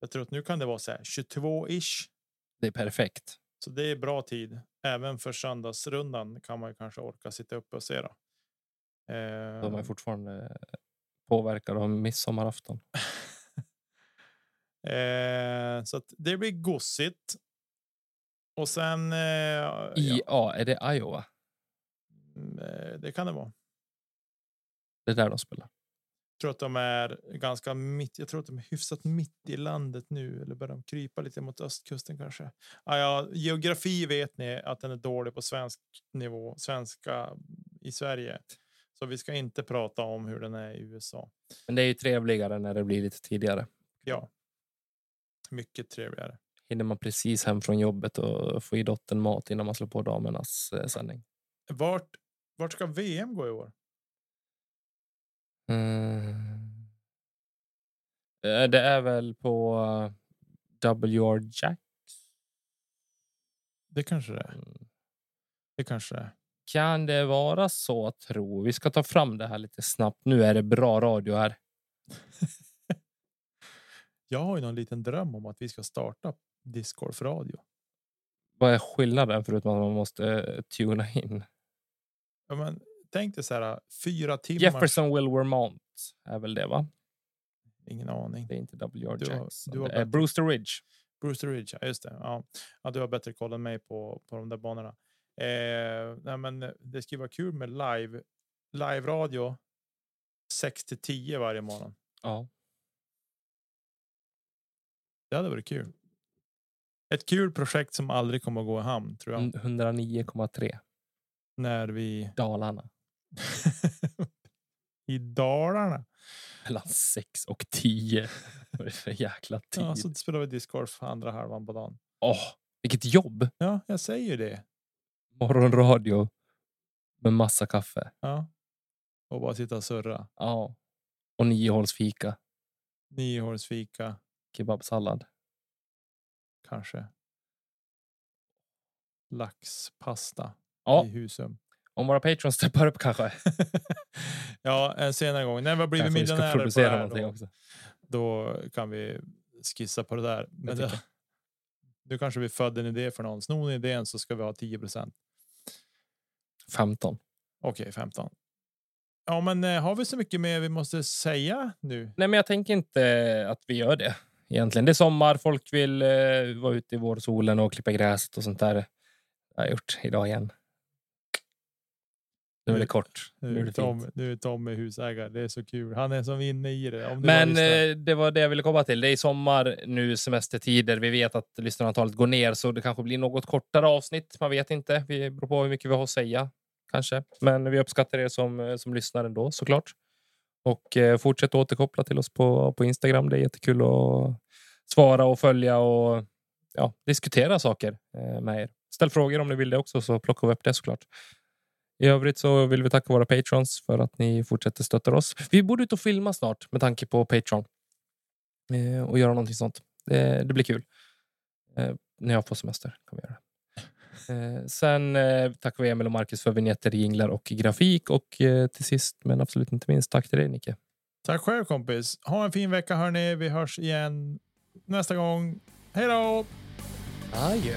Jag tror att nu kan det vara så här 22 ish. det är perfekt. Så det är bra tid. Även för söndagsrundan kan man ju kanske orka sitta uppe och se. Då. Eh, De är fortfarande påverkade av midsommarafton. Eh, så att det blir gossigt. Och sen. Eh, ja, är det Iowa? mm, eh, det kan det vara. Det är där de spelar. Jag tror att de är ganska mitt. Jag tror att de är hyfsat mitt i landet nu eller börjar de krypa lite mot östkusten kanske. Ah, ja, geografi vet ni att den är dålig på svensk nivå, svenska i Sverige. Så vi ska inte prata om hur den är i USA. Men det är ju trevligare när det blir lite tidigare. Ja. Mycket trevligare. Hinner man precis hem från jobbet och få i dottern mat innan man slår på damernas eh, sändning. Vart, vart ska VM gå i år? Mm. Eh, Det är väl på eh, WR Jack. Det kanske det är. Det kanske det är. Kan det vara så tro? Vi ska ta fram det här lite snabbt. Nu är det bra radio här. Jag har ju någon liten dröm om att vi ska starta discgolf radio. Vad är skillnaden förutom att man måste eh, tuna in? Ja, men, tänk dig så här fyra timmar. Jefferson Will Vermont är väl det va? Ingen aning. Det är inte WR Du har- Jackson. du har är bättre- Brewster Ridge. Brewster Ridge, ja, just det. Ja. ja, du har bättre koll än mig på, på de där banorna. Eh, nej, men det skulle vara kul med live, live radio 6 till 10 varje morgon. Ja. Det hade varit kul. Ett kul projekt som aldrig kommer att gå i hamn tror jag. Mm, 109,3 När vi Dalarna. i Dalarna. Mellan 6 och 10. Vad är det för jäkla tid? Ja, så spelar vi discgolf andra halvan på dagen. Åh, vilket jobb! Ja, jag säger det. Morgonradio Med massa kaffe. Ja. Och bara sitta och surra. Ja. Och niohålsfika. Niohålsfika Kebabsallad. kanske. Laxpasta Ja, i Husum. om våra patrons steppar upp kanske. ja, en senare gång. När vi har blivit Kanske vi ska miljonärer på det här, då, då kan vi skissa på det där. Men det, jag. nu kanske vi födde en idé för någon. Snor ni idén så ska vi ha 10% 15. Okej, 15. Ja, men eh, har vi så mycket mer vi måste säga nu? Nej, men jag tänker inte att vi gör det egentligen. Det är sommar. Folk vill eh, vara ute i vårsolen och klippa gräset och sånt där. Det har jag gjort idag igen. Nu är det kort. Nu är det Tom, nu är Tommy husägare. Det är så kul. Han är som inne i det. Men lyssnar. eh, det var det jag ville komma till. Det är sommar nu, semestertider. Vi vet att lyssnarantalet går ner, så det kanske blir något kortare avsnitt. Man vet inte. Det beror på hur mycket vi har att säga, kanske. Men vi uppskattar er som, eh, som lyssnar ändå, såklart. Och eh, fortsätt återkoppla till oss på, på Instagram. Det är jättekul att svara och följa och ja, diskutera saker eh, med er. Ställ frågor om ni vill det också, så plockar vi upp det såklart. I övrigt så vill vi tacka våra patrons för att ni fortsätter stötta oss. Vi borde ut och filma snart med tanke på Patreon. Eh, och göra någonting sånt. Det, det blir kul. Eh, när jag får semester kan vi göra det. Eh, sen eh, tackar vi Emil och Marcus för vignetter, jinglar och grafik. Och eh, till sist, men absolut inte minst, tack till dig Nicke. Tack själv kompis. Ha en fin vecka hörni. Vi hörs igen nästa gång. Hej då! Adjö.